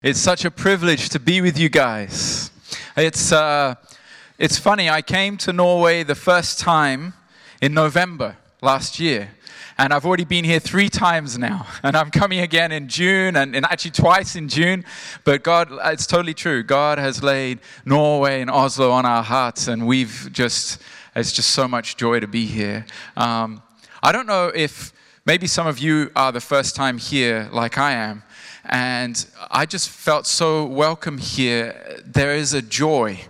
It's such a privilege to be with you guys. It's, uh, it's funny, I came to Norway the first time in November last year. And I've already been here three times now. And I'm coming again in June and, and actually twice in June. But God, it's totally true. God has laid Norway and Oslo on our hearts. And we've just, it's just so much joy to be here. Um, I don't know if maybe some of you are the first time here like I am. And I just felt so welcome here. There is a joy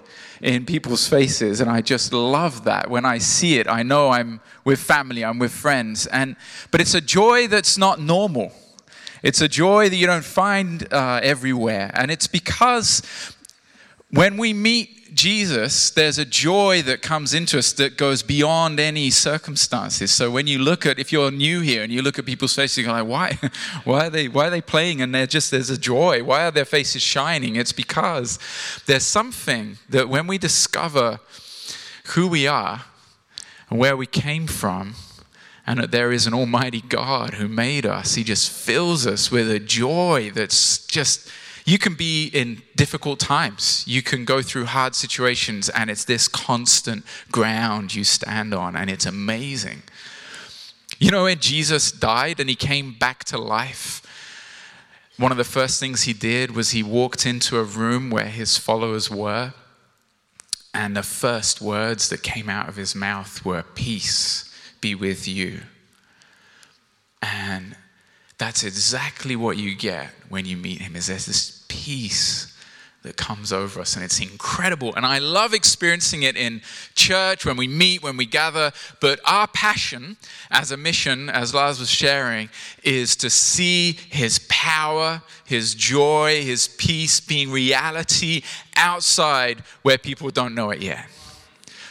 in people's faces, and I just love that. When I see it, I know I'm with family, I'm with friends. And, but it's a joy that's not normal. It's a joy that you don't find uh, everywhere. And it's because when we meet Jesus, there's a joy that comes into us that goes beyond any circumstances. So when you look at, if you're new here and you look at people's faces, you're like, why? Why are they, why are they playing? And they're just, there's a joy. Why are their faces shining? It's because there's something that when we discover who we are and where we came from, and that there is an almighty God who made us, He just fills us with a joy that's just you can be in difficult times. You can go through hard situations, and it's this constant ground you stand on, and it's amazing. You know, when Jesus died and he came back to life, one of the first things he did was he walked into a room where his followers were, and the first words that came out of his mouth were, Peace be with you. And that's exactly what you get when you meet him is there's this peace that comes over us and it's incredible. And i love experiencing it in church when we meet when we gather. But our passion as a mission as lars was sharing is to see his power his joy his peace being reality outside where people don't know it yet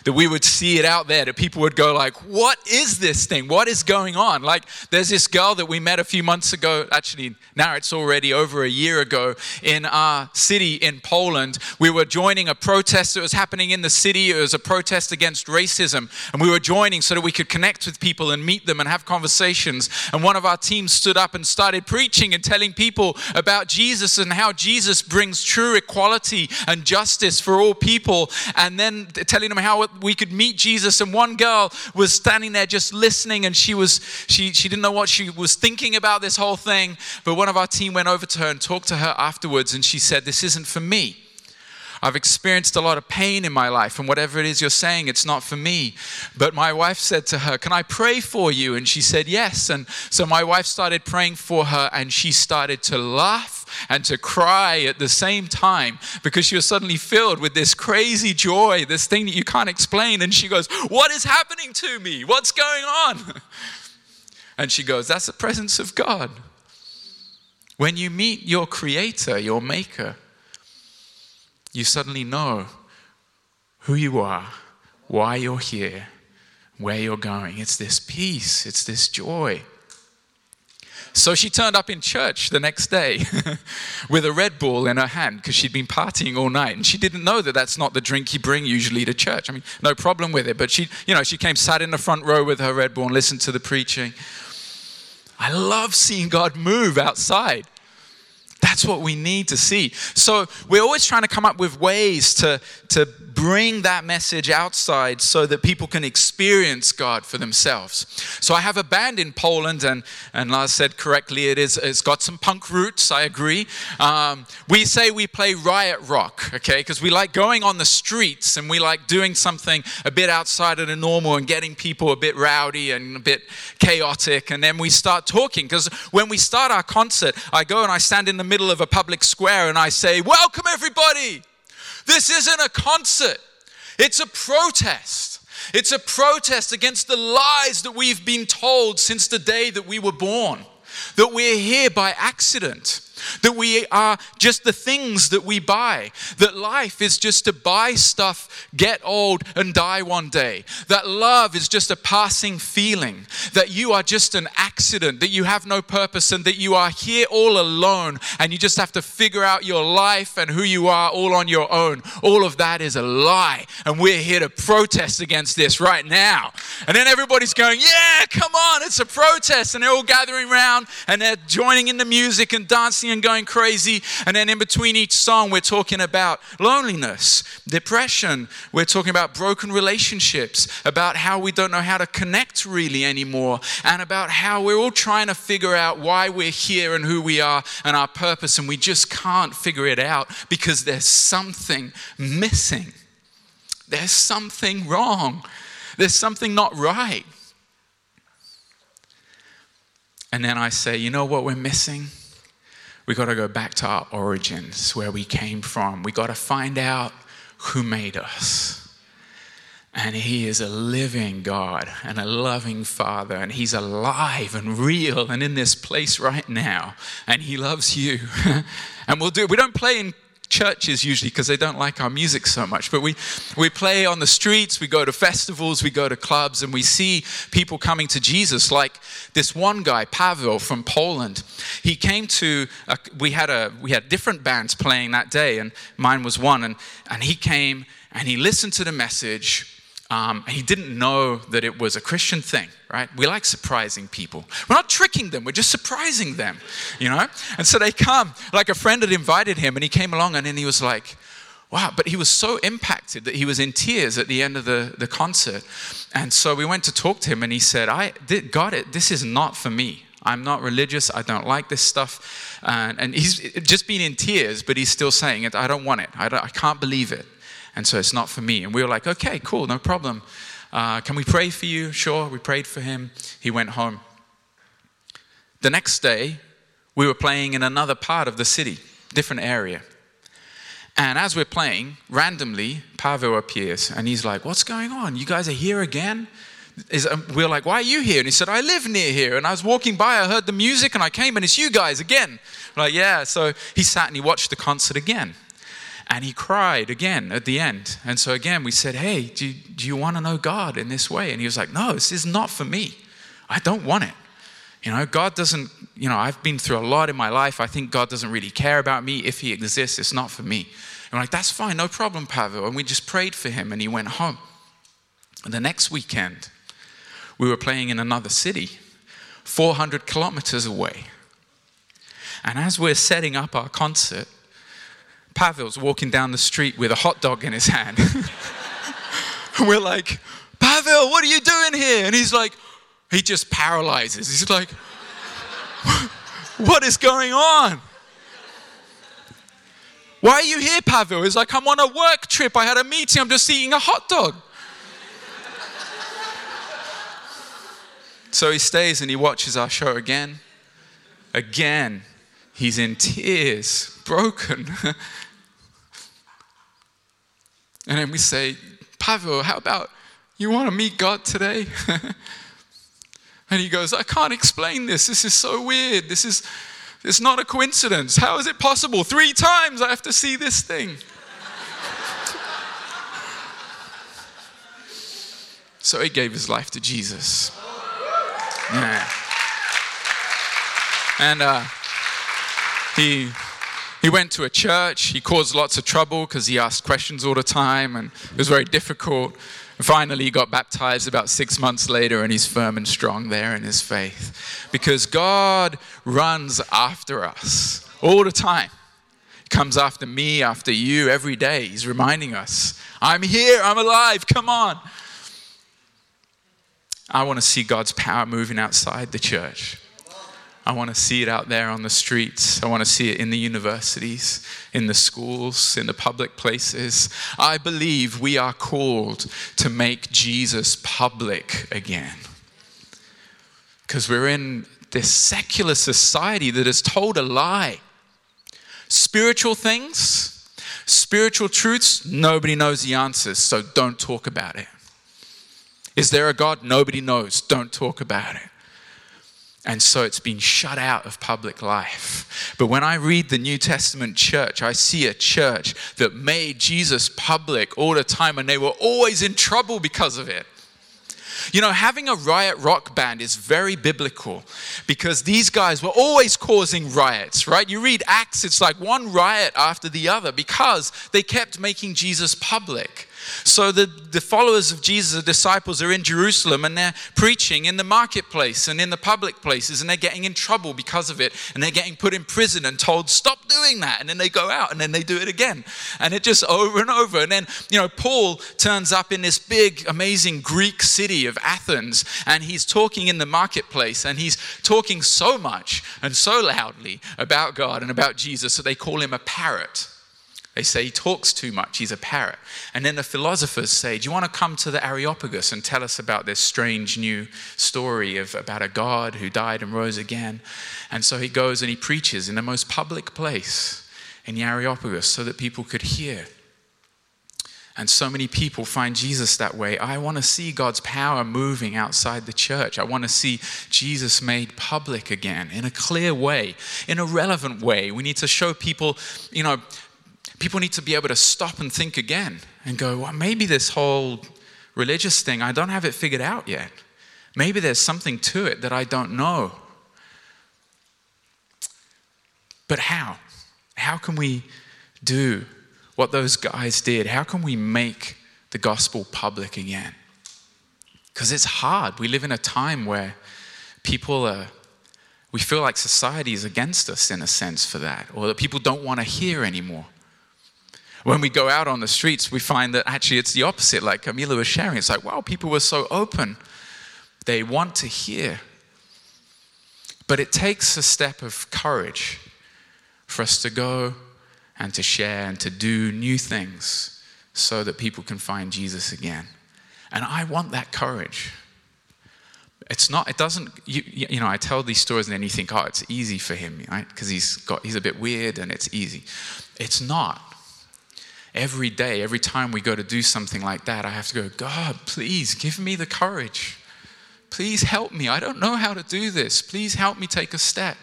that we would see it out there, that people would go like, what is this thing? What is going on? Like there's this girl that we met a few months ago, actually now it's already over a year ago in our city in Poland. We were joining a protest that was happening in the city. It was a protest against racism. And we were joining so that we could connect with people and meet them and have conversations. And one of our teams stood up and started preaching and telling people about Jesus and how Jesus brings true equality and justice for all people. And then telling them how we could meet Jesus. And one girl was standing there just listening, and she was she she didn't know what she was thinking about this whole thing. But one of our team went over to her and talked to her afterwards, and she said, "This isn't for me." I've experienced a lot of pain in my life, and whatever it is you're saying, it's not for me. But my wife said to her, Can I pray for you? And she said, Yes. And so my wife started praying for her, and she started to laugh and to cry at the same time because she was suddenly filled with this crazy joy, this thing that you can't explain. And she goes, What is happening to me? What's going on? And she goes, That's the presence of God. When you meet your creator, your maker, you suddenly know who you are, why you're here, where you're going. It's this peace, it's this joy. So she turned up in church the next day with a Red Bull in her hand because she'd been partying all night. And she didn't know that that's not the drink you bring usually to church. I mean, no problem with it. But she, you know, she came, sat in the front row with her Red Bull and listened to the preaching. I love seeing God move outside. That's what we need to see. So we're always trying to come up with ways to, to bring that message outside so that people can experience God for themselves. So I have a band in Poland, and, and Lars said correctly, it is, it's got some punk roots, I agree. Um, we say we play riot rock, okay, because we like going on the streets and we like doing something a bit outside of the normal and getting people a bit rowdy and a bit chaotic. And then we start talking, because when we start our concert, I go and I stand in the middle of a public square and I say, Welcome, everybody. This isn't a concert, it's a protest. It's a protest against the lies that we've been told since the day that we were born, that we're here by accident that we are just the things that we buy, that life is just to buy stuff, get old, and die one day, that love is just a passing feeling, that you are just an accident, that you have no purpose, and that you are here all alone and you just have to figure out your life and who you are all on your own. All of that is a lie, and we're here to protest against this right now. And then everybody's going, Yeah, come on, it's a protest, and they're all gathering around and they're joining in the music and dancing dancing and going crazy. And then in between each song, we're talking about loneliness, depression. We're talking about broken relationships, about how we don't know how to connect really anymore, and about how we're all trying to figure out why we're here and who we are and our purpose. And we just can't figure it out because there's something missing. There's something wrong. There's something not right. And then I say, you know what we're missing? We got to go back to our origins, where we came from. We got to find out who made us. And He is a living God and a loving Father, and He's alive and real and in this place right now. And He loves you. and we'll do. We don't play in churches usually because they don't like our music so much. But we, we play on the streets, we go to festivals, we go to clubs, and we see people coming to Jesus. Like this one guy, Pavel from Poland. He came to, a, we, had a, we had different bands playing that day, and mine was one. And, and he came and he listened to the message um, he didn't know that it was a Christian thing, right? We like surprising people. We're not tricking them, we're just surprising them, you know? And so they come, like a friend had invited him, and he came along, and then he was like, wow, but he was so impacted that he was in tears at the end of the, the concert. And so we went to talk to him, and he said, I, got it, this is not for me. I'm not religious. I don't like this stuff. And, and he's just been in tears, but he's still saying it. I don't want it. I, I can't believe it. And so it's not for me. And we were like, okay, cool, no problem. Uh, can we pray for you? Sure. We prayed for him. He went home. The next day, we were playing in another part of the city, different area. And as we're playing, randomly, Pavel appears and he's like, What's going on? You guys are here again? Is, um, we're like, Why are you here? And he said, I live near here. And I was walking by, I heard the music, and I came, and it's you guys again. We're like, yeah. So he sat and he watched the concert again. And he cried again at the end. And so again, we said, Hey, do you, do you want to know God in this way? And he was like, No, this is not for me. I don't want it. You know, God doesn't, you know, I've been through a lot in my life. I think God doesn't really care about me. If he exists, it's not for me. And we're like, That's fine, no problem, Pavel. And we just prayed for him and he went home. And the next weekend, we were playing in another city, 400 kilometers away. And as we're setting up our concert, Pavel's walking down the street with a hot dog in his hand. and we're like, Pavel, what are you doing here? And he's like, he just paralyzes. He's like, what is going on? Why are you here, Pavel? He's like, I'm on a work trip. I had a meeting. I'm just eating a hot dog. so he stays and he watches our show again. Again, he's in tears, broken. And then we say, Pavel, how about you want to meet God today? and he goes, I can't explain this. This is so weird. This is it's not a coincidence. How is it possible? Three times I have to see this thing. so he gave his life to Jesus. Yeah. And uh, he he went to a church. He caused lots of trouble because he asked questions all the time and it was very difficult. And finally, he got baptized about six months later and he's firm and strong there in his faith. Because God runs after us all the time. He comes after me, after you every day. He's reminding us, I'm here, I'm alive, come on. I want to see God's power moving outside the church. I want to see it out there on the streets. I want to see it in the universities, in the schools, in the public places. I believe we are called to make Jesus public again. Because we're in this secular society that has told a lie. Spiritual things, spiritual truths, nobody knows the answers, so don't talk about it. Is there a God? Nobody knows. Don't talk about it. And so it's been shut out of public life. But when I read the New Testament church, I see a church that made Jesus public all the time and they were always in trouble because of it. You know, having a riot rock band is very biblical because these guys were always causing riots, right? You read Acts, it's like one riot after the other because they kept making Jesus public. So the, the followers of Jesus, the disciples, are in Jerusalem and they're preaching in the marketplace and in the public places and they're getting in trouble because of it and they're getting put in prison and told, stop doing that. And then they go out and then they do it again. And it just over and over. And then, you know, Paul turns up in this big, amazing Greek city of Athens and he's talking in the marketplace and he's talking so much and so loudly about God and about Jesus that they call him a parrot. They say he talks too much, he's a parrot. And then the philosophers say, Do you want to come to the Areopagus and tell us about this strange new story of, about a God who died and rose again? And so he goes and he preaches in the most public place in the Areopagus so that people could hear. And so many people find Jesus that way. I want to see God's power moving outside the church. I want to see Jesus made public again in a clear way, in a relevant way. We need to show people, you know, people need to be able to stop and think again and go, well, maybe this whole religious thing, I don't have it figured out yet. Maybe there's something to it that I don't know. But how? How can we do what those guys did? How can we make the gospel public again? Because it's hard. We live in a time where people are, we feel like society is against us in a sense for that, or that people don't want to hear anymore. When we go out on the streets, we find that actually it's the opposite, like Camila was sharing. It's like, wow, people were so open. They want to hear. But it takes a step of courage for us to go and to share and to do new things so that people can find Jesus again. And I want that courage. It's not, it doesn't, you, you know, I tell these stories and then you think, oh, it's easy for him, right? Because he's got, he's a bit weird and it's easy. It's not every day, every time we go to do something like that, I have to go, God, please give me the courage. Please help me. I don't know how to do this. Please help me take a step.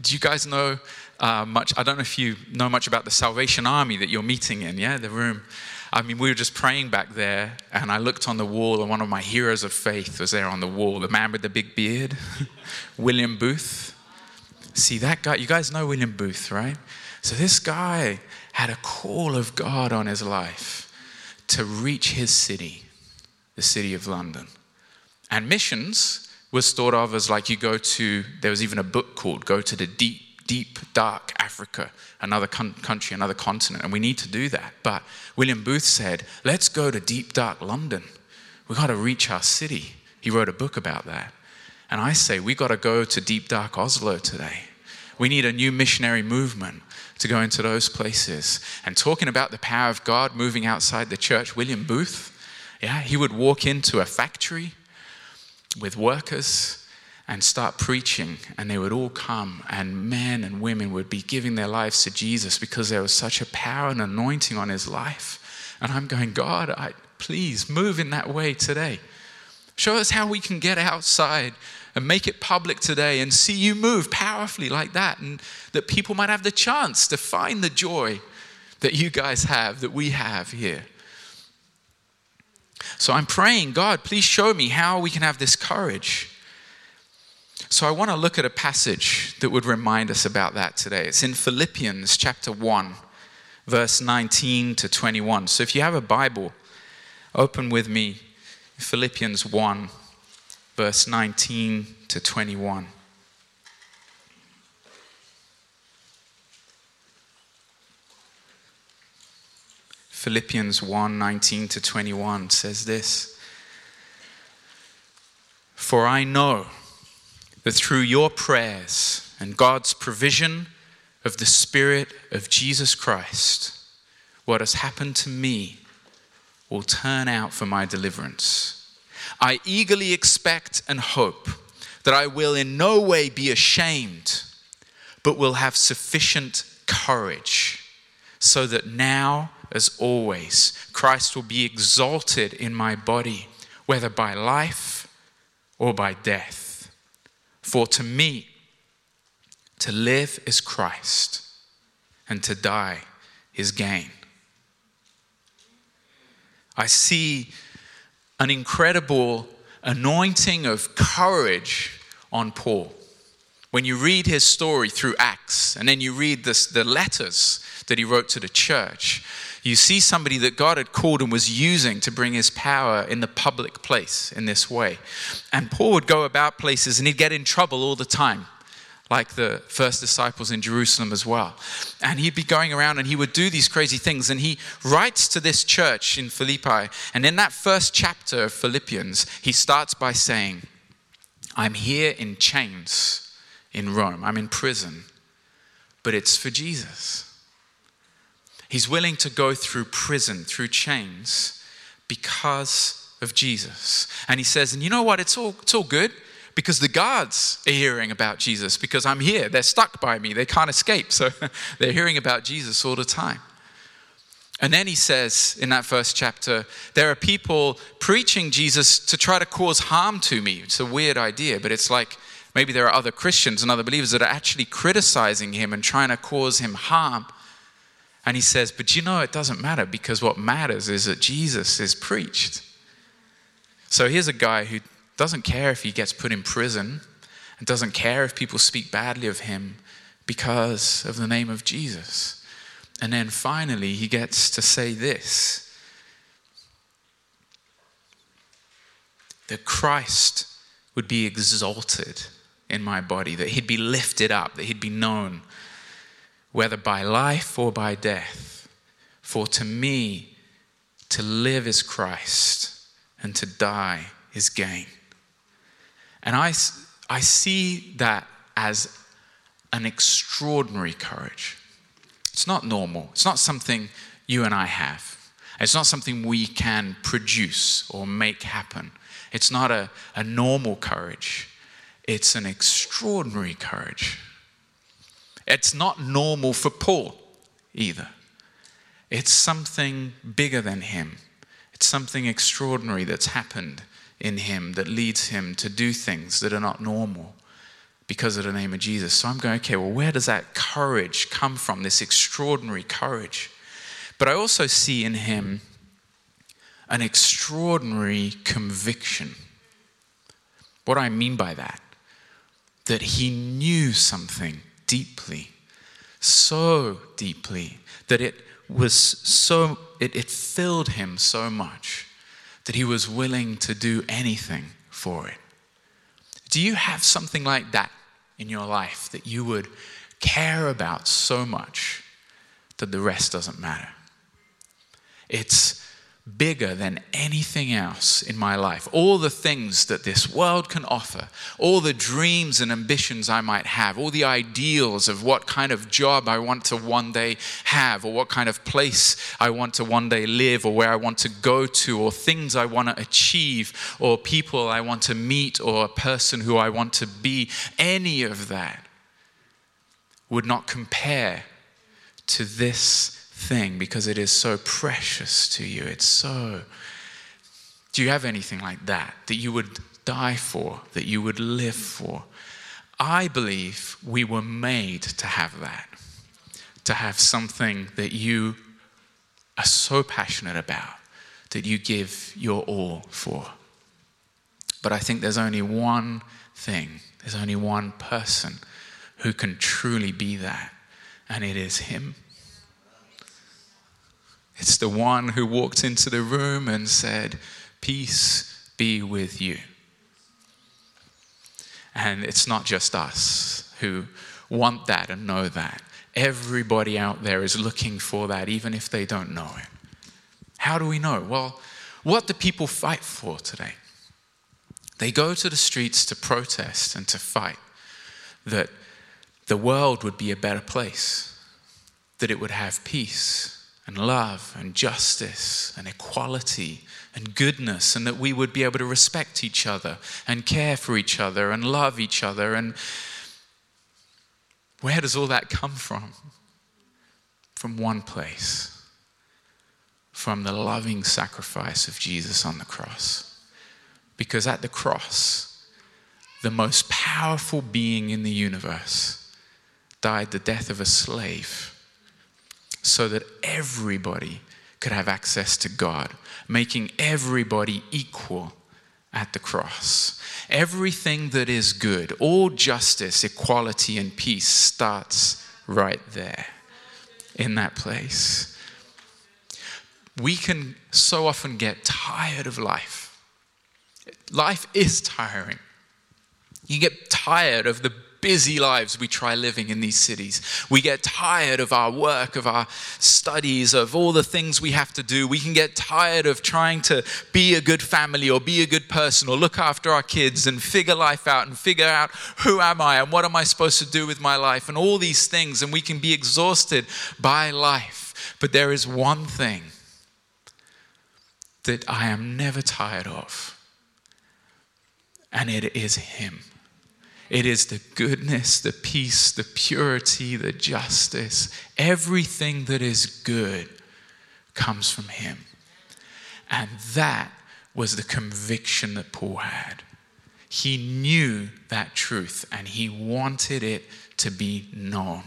Do you guys know uh, much? I don't know if you know much about the Salvation Army that you're meeting in, yeah, the room. I mean, we were just praying back there, and I looked on the wall, and one of my heroes of faith was there on the wall, the man with the big beard, William Booth. See that guy? You guys know William Booth, right? So this guy had a call of God on his life to reach his city, the city of London. And missions was thought of as like you go to, there was even a book called Go to the Deep, Deep, Dark Africa, another con- country, another continent. And we need to do that. But William Booth said, let's go to deep, dark London. We've got to reach our city. He wrote a book about that. And I say, we've got to go to deep, dark Oslo today. We need a new missionary movement to go into those places. And talking about the power of God moving outside the church, William Booth, yeah, he would walk into a factory with workers and start preaching, and they would all come, and men and women would be giving their lives to Jesus because there was such a power and anointing on his life. And I'm going, God, I, please move in that way today. Show us how we can get outside and make it public today and see you move powerfully like that, and that people might have the chance to find the joy that you guys have, that we have here. So I'm praying, God, please show me how we can have this courage. So I want to look at a passage that would remind us about that today. It's in Philippians chapter 1, verse 19 to 21. So if you have a Bible, open with me Philippians 1, verse 19 to 21. Philippians 1 19 to 21 says this For I know that through your prayers and God's provision of the Spirit of Jesus Christ, what has happened to me will turn out for my deliverance I eagerly expect and hope that I will in no way be ashamed, but will have sufficient courage, so that now, as always, Christ will be exalted in my body, whether by life or by death. For to me, to live is Christ, and to die is gain. I see an incredible anointing of courage on Paul. When you read his story through Acts, and then you read this, the letters that he wrote to the church, you see somebody that God had called and was using to bring his power in the public place in this way. And Paul would go about places and he'd get in trouble all the time like the first disciples in Jerusalem as well. And he'd be going around and he would do these crazy things. And he writes to this church in Philippi. And in that first chapter of Philippians, he starts by saying, I'm here in chains in Rome, I'm in prison, but it's for Jesus. He's willing to go through prison, through chains, because of Jesus. And he says, and you know what? It's all, it's all good because the guards are hearing about Jesus because I'm here. They're stuck by me. They can't escape. So they're hearing about Jesus all the time. And then he says in that first chapter, there are people preaching Jesus to try to cause harm to me. It's a weird idea, but it's like maybe there are other Christians and other believers that are actually criticizing him and trying to cause him harm. And he says, But you know, it doesn't matter because what matters is that Jesus is preached. So here's a guy who doesn't care if he gets put in prison and doesn't care if people speak badly of him because of the name of Jesus. And then finally, he gets to say this that Christ would be exalted in my body, that he'd be lifted up, that he'd be known, whether by life or by death. For to me, to live is Christ, and to die is gain. And I, I see that as an extraordinary courage. It's not normal, it's not something you and I have. It's not something we can produce or make happen. It's not a, a normal courage, it's an extraordinary courage. It's not normal for Paul either. It's something bigger than him. It's something extraordinary that's happened in him that leads him to do things that are not normal because of the name of Jesus. So I'm going, okay, well, where does that courage come from, this extraordinary courage? But I also see in him an extraordinary conviction. What I mean by that, that he knew something deeply, so deeply, that it was so, it, it filled him so much that he was willing to do anything for it. Do you have something like that in your life that you would care about so much that the rest doesn't matter? It's bigger than anything else in my life. All the things that this world can offer, all the dreams and ambitions I might have, all the ideals of what kind of job I want to one day have, or what kind of place I want to one day live, or where I want to go to, or things I want to achieve, or people I want to meet, or a person who I want to be, any of that would not compare to this thing because it is so precious to you. It's so. Do you have anything like that that you would die for, that you would live for? I believe we were made to have that, to have something that you are so passionate about that you give your all for. But I think there's only one thing, there's only one person who can truly be that, and it is Him. It's the one who walked into the room and said, Peace be with you. And it's not just us who want that and know that. Everybody out there is looking for that, even if they don't know it. How do we know? Well, what do people fight for today? They go to the streets to protest and to fight that the world would be a better place, that it would have peace, and love and justice and equality and goodness, and that we would be able to respect each other and care for each other and love each other. And where does all that come from? From one place from the loving sacrifice of Jesus on the cross. Because at the cross, the most powerful being in the universe died the death of a slave so that everybody could have access to God, making everybody equal at the cross. Everything that is good, all justice, equality, and peace starts right there. in that place. We can so often get tired of life. Life is tiring. You get tired of the busy lives we try living in these cities. We get tired of our work, of our studies, of all the things we have to do. We can get tired of trying to be a good family or be a good person or look after our kids and figure life out and figure out who am I and what am I supposed to do with my life and all these things. And we can be exhausted by life. But there is one thing that I am never tired of, and it is Him. It is the goodness, the peace, the purity, the justice. Everything that is good comes from Him. And that was the conviction that Paul had. He knew that truth and he wanted it to be known.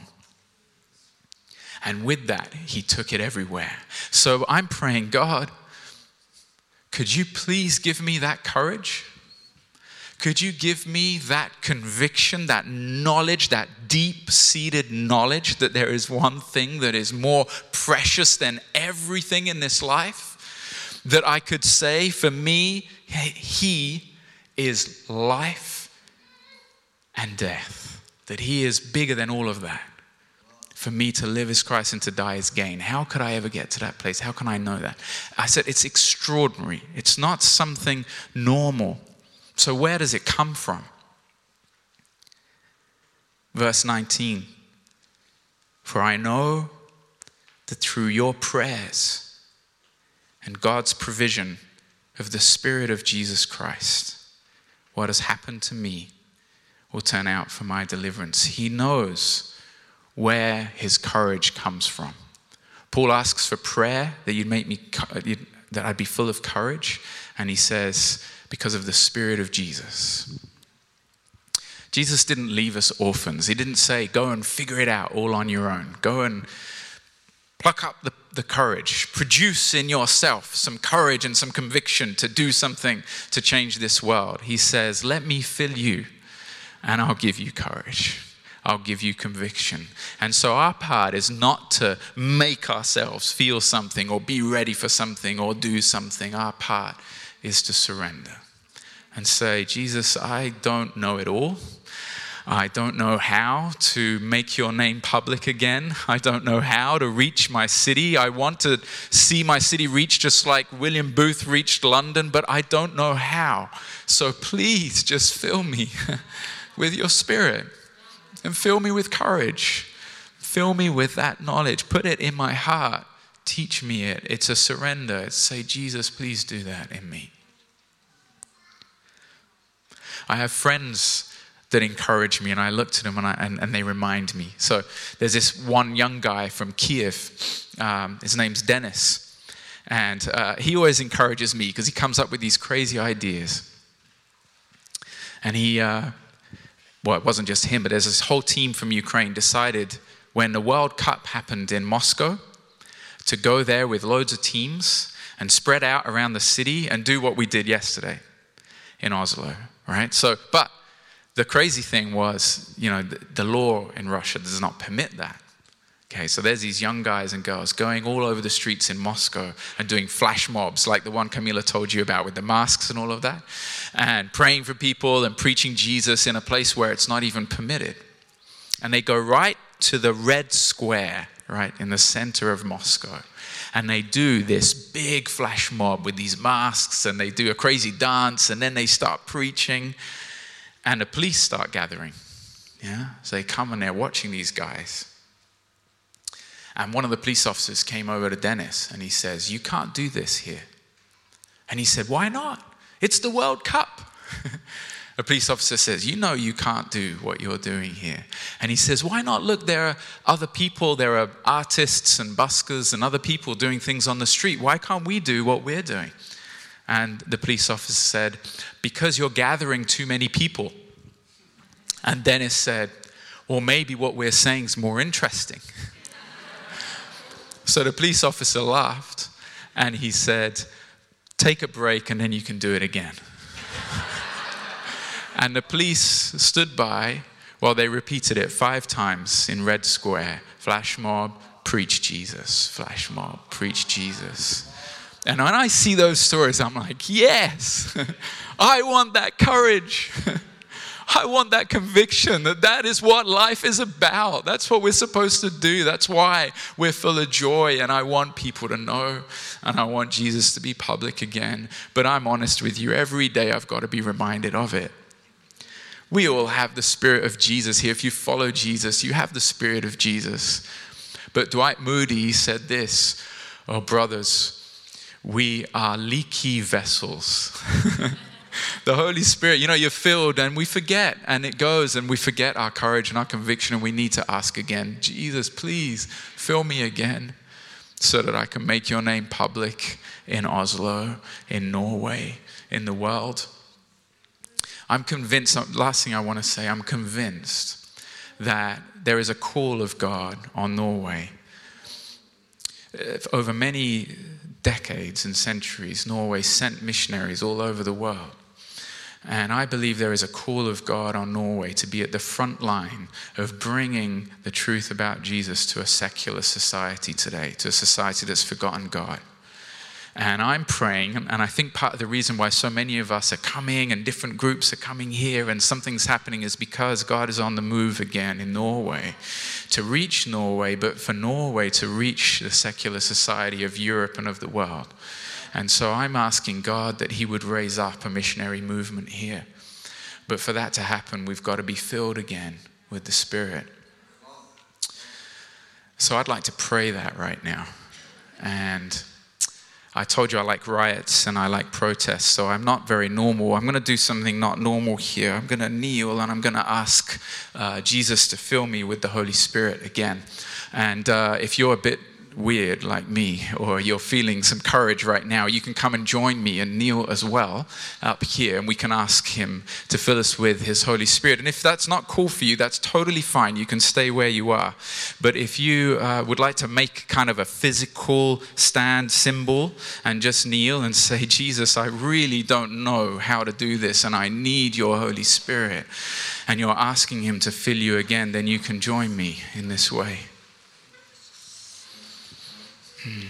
And with that, he took it everywhere. So I'm praying, God, could you please give me that courage? Could you give me that conviction, that knowledge, that deep seated knowledge that there is one thing that is more precious than everything in this life? That I could say, for me, He is life and death, that He is bigger than all of that. For me to live is Christ and to die is gain. How could I ever get to that place? How can I know that? I said, it's extraordinary. It's not something normal. So, where does it come from? Verse 19 For I know that through your prayers and God's provision of the Spirit of Jesus Christ, what has happened to me will turn out for my deliverance. He knows where his courage comes from. Paul asks for prayer that you'd make me that I'd be full of courage, and he says, because of the Spirit of Jesus. Jesus didn't leave us orphans. He didn't say, go and figure it out all on your own. Go and pluck up the, the courage. Produce in yourself some courage and some conviction to do something to change this world. He says, let me fill you and I'll give you courage. I'll give you conviction. And so our part is not to make ourselves feel something or be ready for something or do something. Our part is to surrender and say, Jesus, I don't know it all. I don't know how to make your name public again. I don't know how to reach my city. I want to see my city reach just like William Booth reached London, but I don't know how. So please just fill me with your spirit and fill me with courage. Fill me with that knowledge. Put it in my heart. Teach me it. It's a surrender. It's say, Jesus, please do that in me. I have friends that encourage me, and I look to them and, I, and, and, they remind me. So there's this one young guy from Kiev. Um, his name's Dennis. And uh, he always encourages me because he comes up with these crazy ideas. And he, uh, well, it wasn't just him, but there's this whole team from Ukraine decided when the World Cup happened in Moscow to go there with loads of teams and spread out around the city and do what we did yesterday in Oslo right? So, but the crazy thing was, you know, the, the law in Russia does not permit that. Okay, so there's these young guys and girls going all over the streets in Moscow and doing flash mobs like the one Camila told you about with the masks and all of that, and praying for people and preaching Jesus in a place where it's not even permitted. And they go right to the red square, right, in the center of Moscow and they do this big flash mob with these masks and they do a crazy dance and then they start preaching and the police start gathering. Yeah? So they come and they're watching these guys. And one of the police officers came over to Dennis and he says, You can't do this here. And he said, Why not? It's the World Cup. a police officer says, You know, you can't do what you're doing here. And he says, Why not? Look, there are other people, there are artists and buskers and other people doing things on the street. Why can't we do what we're doing? And the police officer said, Because you're gathering too many people. And Dennis said, Well, maybe what we're saying is more interesting. so the police officer laughed and he said, Take a break and then you can do it again. And the police stood by while they repeated it five times in Red Square flash mob, preach Jesus. Flash mob, preach Jesus. And when I see those stories, I'm like, yes, I want that courage. I want that conviction that that is what life is about. That's what we're supposed to do. That's why we're full of joy. And I want people to know. And I want Jesus to be public again. But I'm honest with you, every day I've got to be reminded of it. We all have the Spirit of Jesus here. If you follow Jesus, you have the Spirit of Jesus. But Dwight Moody said this Oh, brothers, we are leaky vessels. the Holy Spirit, you know, you're filled and we forget and it goes and we forget our courage and our conviction and we need to ask again, Jesus, please fill me again so that I can make your name public in Oslo, in Norway, in the world. I'm convinced, uh, last thing I want to say, I'm convinced that there is a call of God on Norway. Uh, over many decades and centuries, Norway sent missionaries all over the world. And I believe there is a call of God on Norway to be at the front line of bringing the truth about Jesus to a secular society today, to a society that's forgotten God. And I'm praying, and I think part of the reason why so many of us are coming and different groups are coming here and something's happening is because God is on the move again in Norway to reach Norway, but for Norway to reach the secular society of Europe and of the world. And so I'm asking God that He would raise up a missionary movement here. But for that to happen, we've got to be filled again with the Spirit. So I'd like to pray that right now. And I told you I like riots and I like protests, so I'm not very normal. I'm going to do something not normal here. I'm going to kneel and I'm going to ask uh, Jesus to fill me with the Holy Spirit again. And uh, if you're a bit weird like me, or you're feeling some courage right now, you can come and join me and kneel as well up here, and we can ask Him to fill us with His Holy Spirit. And if that's not cool for you, that's totally fine. You can stay where you are. But if you uh, would like to make kind of a physical stand symbol and just kneel and say, Jesus, I really don't know how to do this, and I need your Holy Spirit, and you're asking Him to fill you again, then you can join me in this way. Hmm.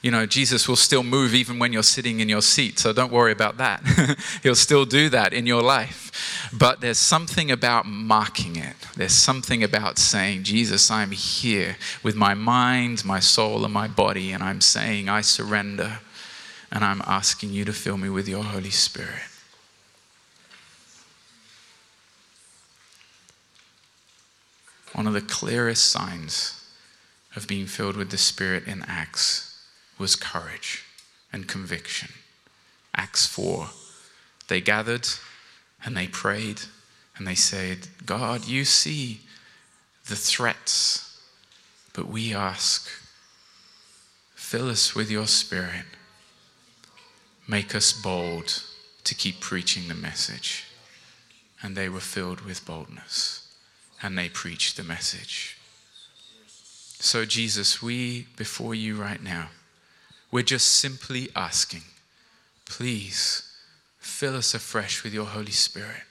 You know, Jesus will still move even when you're sitting in your seat, so don't worry about that. He'll still do that in your life. But there's something about marking it. There's something about saying, Jesus, I'm here with my mind, my soul, and my body, and I'm saying, I surrender, and I'm asking you to fill me with your Holy Spirit. One of the clearest signs of being filled with the Spirit in Acts was courage and conviction. Acts 4. They gathered and they prayed and they said, God, you see the threats, but we ask, fill us with your Spirit. Make us bold to keep preaching the message. And they were filled with boldness and they preached the message. So, Jesus, we, before you right now, we're just simply asking, please fill us afresh with your Holy Spirit.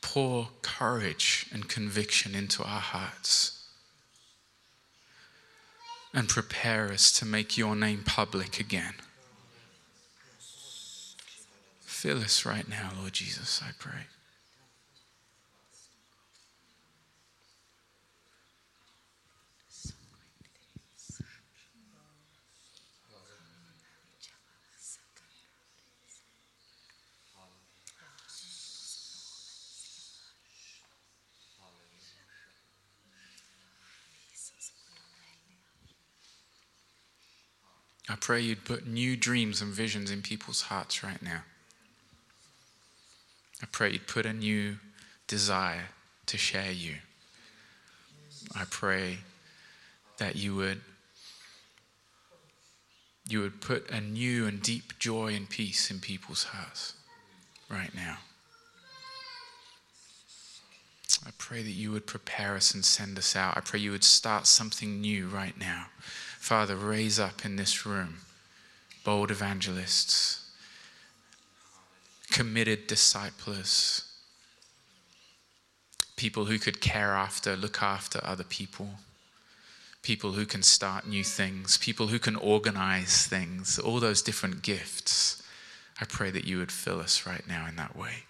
Pour courage and conviction into our hearts. And prepare us to make your name public again. Fill us right now, Lord Jesus, I pray. I pray you'd put new dreams and visions in people's hearts right now. I pray you'd put a new desire to share you. I pray that you would you would put a new and deep joy and peace in people's hearts right now. I pray that you would prepare us and send us out. I pray you would start something new right now. Father, raise up in this room bold evangelists, committed disciples, people who could care after, look after other people, people who can start new things, people who can organize things, all those different gifts. I pray that you would fill us right now in that way.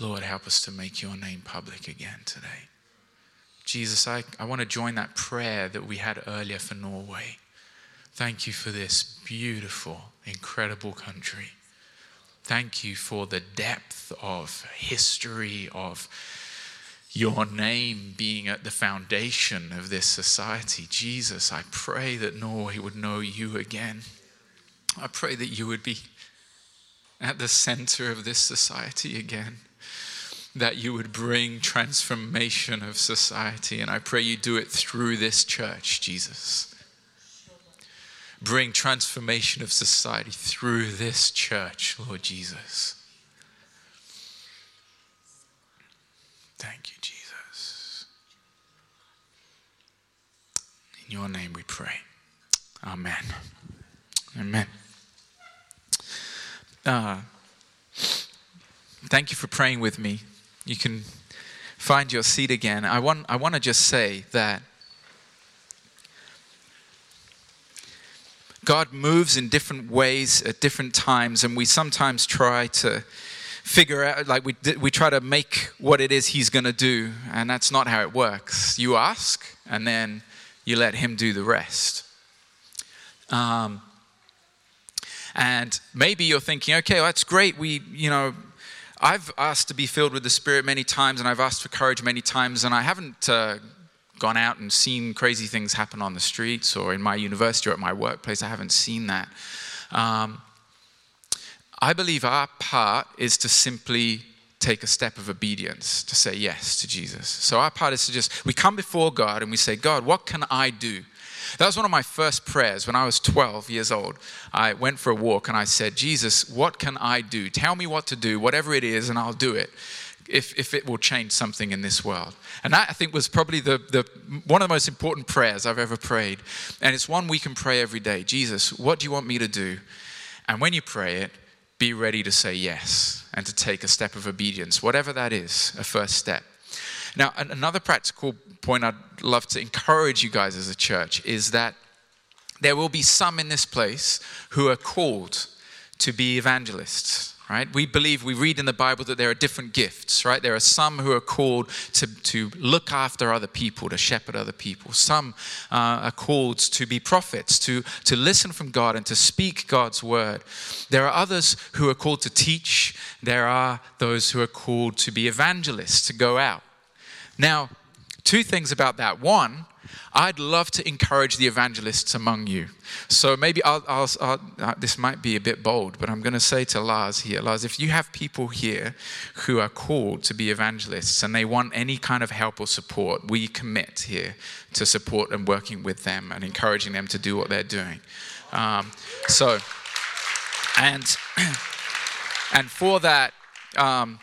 Lord, help us to make your name public again today. Jesus, I, I want to join that prayer that we had earlier for Norway. Thank you for this beautiful, incredible country. Thank you for the depth of history, of your name being at the foundation of this society. Jesus, I pray that Norway would know you again. I pray that you would be at the center of this society again that you would bring transformation of society. And I pray you do it through this church, Jesus. Bring transformation of society through this church, Lord Jesus. Thank you, Jesus. In your name we pray. Amen. Amen. Uh, thank you for praying with me you can find your seat again. I want, I want to just say that God moves in different ways at different times, and we sometimes try to figure out, like we, we try to make what it is He's going to do, and that's not how it works. You ask, and then you let Him do the rest. Um, and maybe you're thinking, okay, well, that's great. We, you know, I've asked to be filled with the Spirit many times, and I've asked for courage many times, and I haven't uh, gone out and seen crazy things happen on the streets or in my university or at my workplace. I haven't seen that. Um, I believe our part is to simply take a step of obedience to say yes to Jesus. So our part is to just, we come before God and we say, God, what can I do? That was one of my first prayers when I was 12 years old. I went for a walk and I said, Jesus, what can I do? Tell me what to do, whatever it is, and I'll do it. If, if it will change something in this world. And that, I think, was probably the, the, one of the most important prayers I've ever prayed. And it's one we can pray every day Jesus, what do you want me to do? And when you pray it, be ready to say yes and to take a step of obedience, whatever that is, a first step. Now, another practical point I'd love to encourage you guys as a church is that there will be some in this place who are called to be evangelists right? We believe we read in the bible that there are different gifts right? There are some who are called to, to look after other people to shepherd other people. Some uh, are called to be prophets to, to listen from god and to speak god's word. There are others who are called to teach. There are those who are called to be evangelists to go out now Two things about that. One, I'd love to encourage the evangelists among you. So maybe I'll, I'll, I'll, uh, this might be a bit bold, but I'm going to say to Lars here, Lars, if you have people here who are called to be evangelists and they want any kind of help or support, we commit here to support and working with them and encouraging them to do what they're doing. Um, so, and and for that. Um,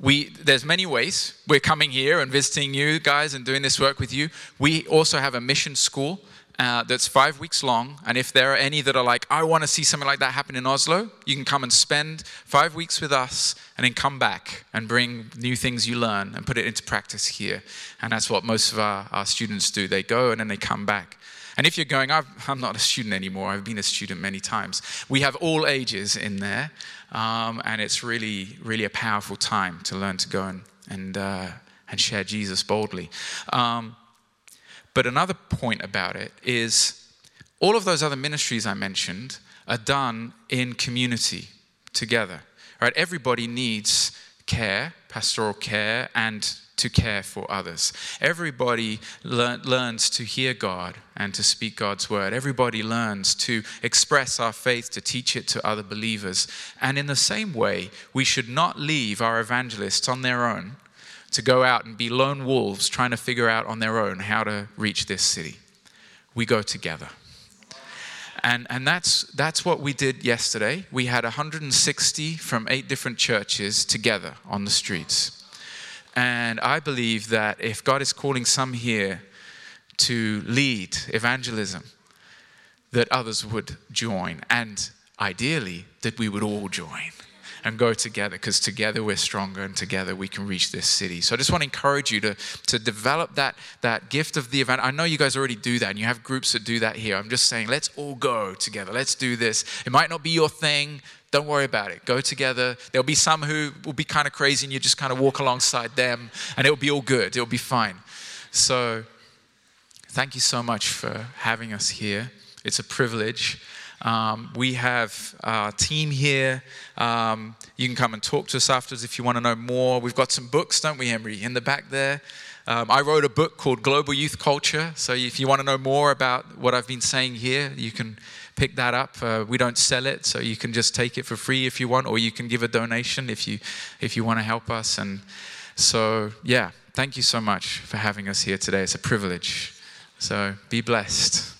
we, there's many ways we're coming here and visiting you guys and doing this work with you. We also have a mission school uh, that's five weeks long. And if there are any that are like, I want to see something like that happen in Oslo, you can come and spend five weeks with us and then come back and bring new things you learn and put it into practice here. And that's what most of our, our students do. They go and then they come back. And if you're going, i am not a student anymore, I've been a student many times, we have all ages in there. Um, and it's really, really a powerful time to learn to go and, and, uh, and share Jesus boldly. Um, but another point about it is all of those other ministries I mentioned are done in community together. Right? Everybody needs care, pastoral care, and to care for others. Everybody learns to hear God and to speak God's word. Everybody learns to express our faith, to teach it to other believers. And in the same way, we should not leave our evangelists on their own to go out and be lone wolves trying to figure out on their own how to reach this city. We go together. And, and that's, that's what we did yesterday. We had 160 from eight different churches together on the streets. And I believe that if God is calling some here to lead evangelism, that others would join, and ideally, that we would all join and go together because together we're stronger and together we can reach this city. So I just want to encourage you to, to develop that, that gift of the event. I know you guys already do that and you have groups that do that here. I'm just saying, let's all go together. Let's do this. It might not be your thing. Don't worry about it. Go together. There'll be some who will be kind of crazy and you just kind of walk alongside them and it'll be all good. It'll be fine. So thank you so much for having us here. It's a privilege. Um, we have a team here. Um, you can come and talk to us afterwards if you want to know more. We've got some books, don't we, Emery, in the back there. Um, I wrote a book called Global Youth Culture. So if you want to know more about what I've been saying here, you can pick that up. Uh, we don't sell it, so you can just take it for free if you want, or you can give a donation if you if you want to help us. And so, yeah, thank you so much for having us here today. It's a privilege. So be blessed.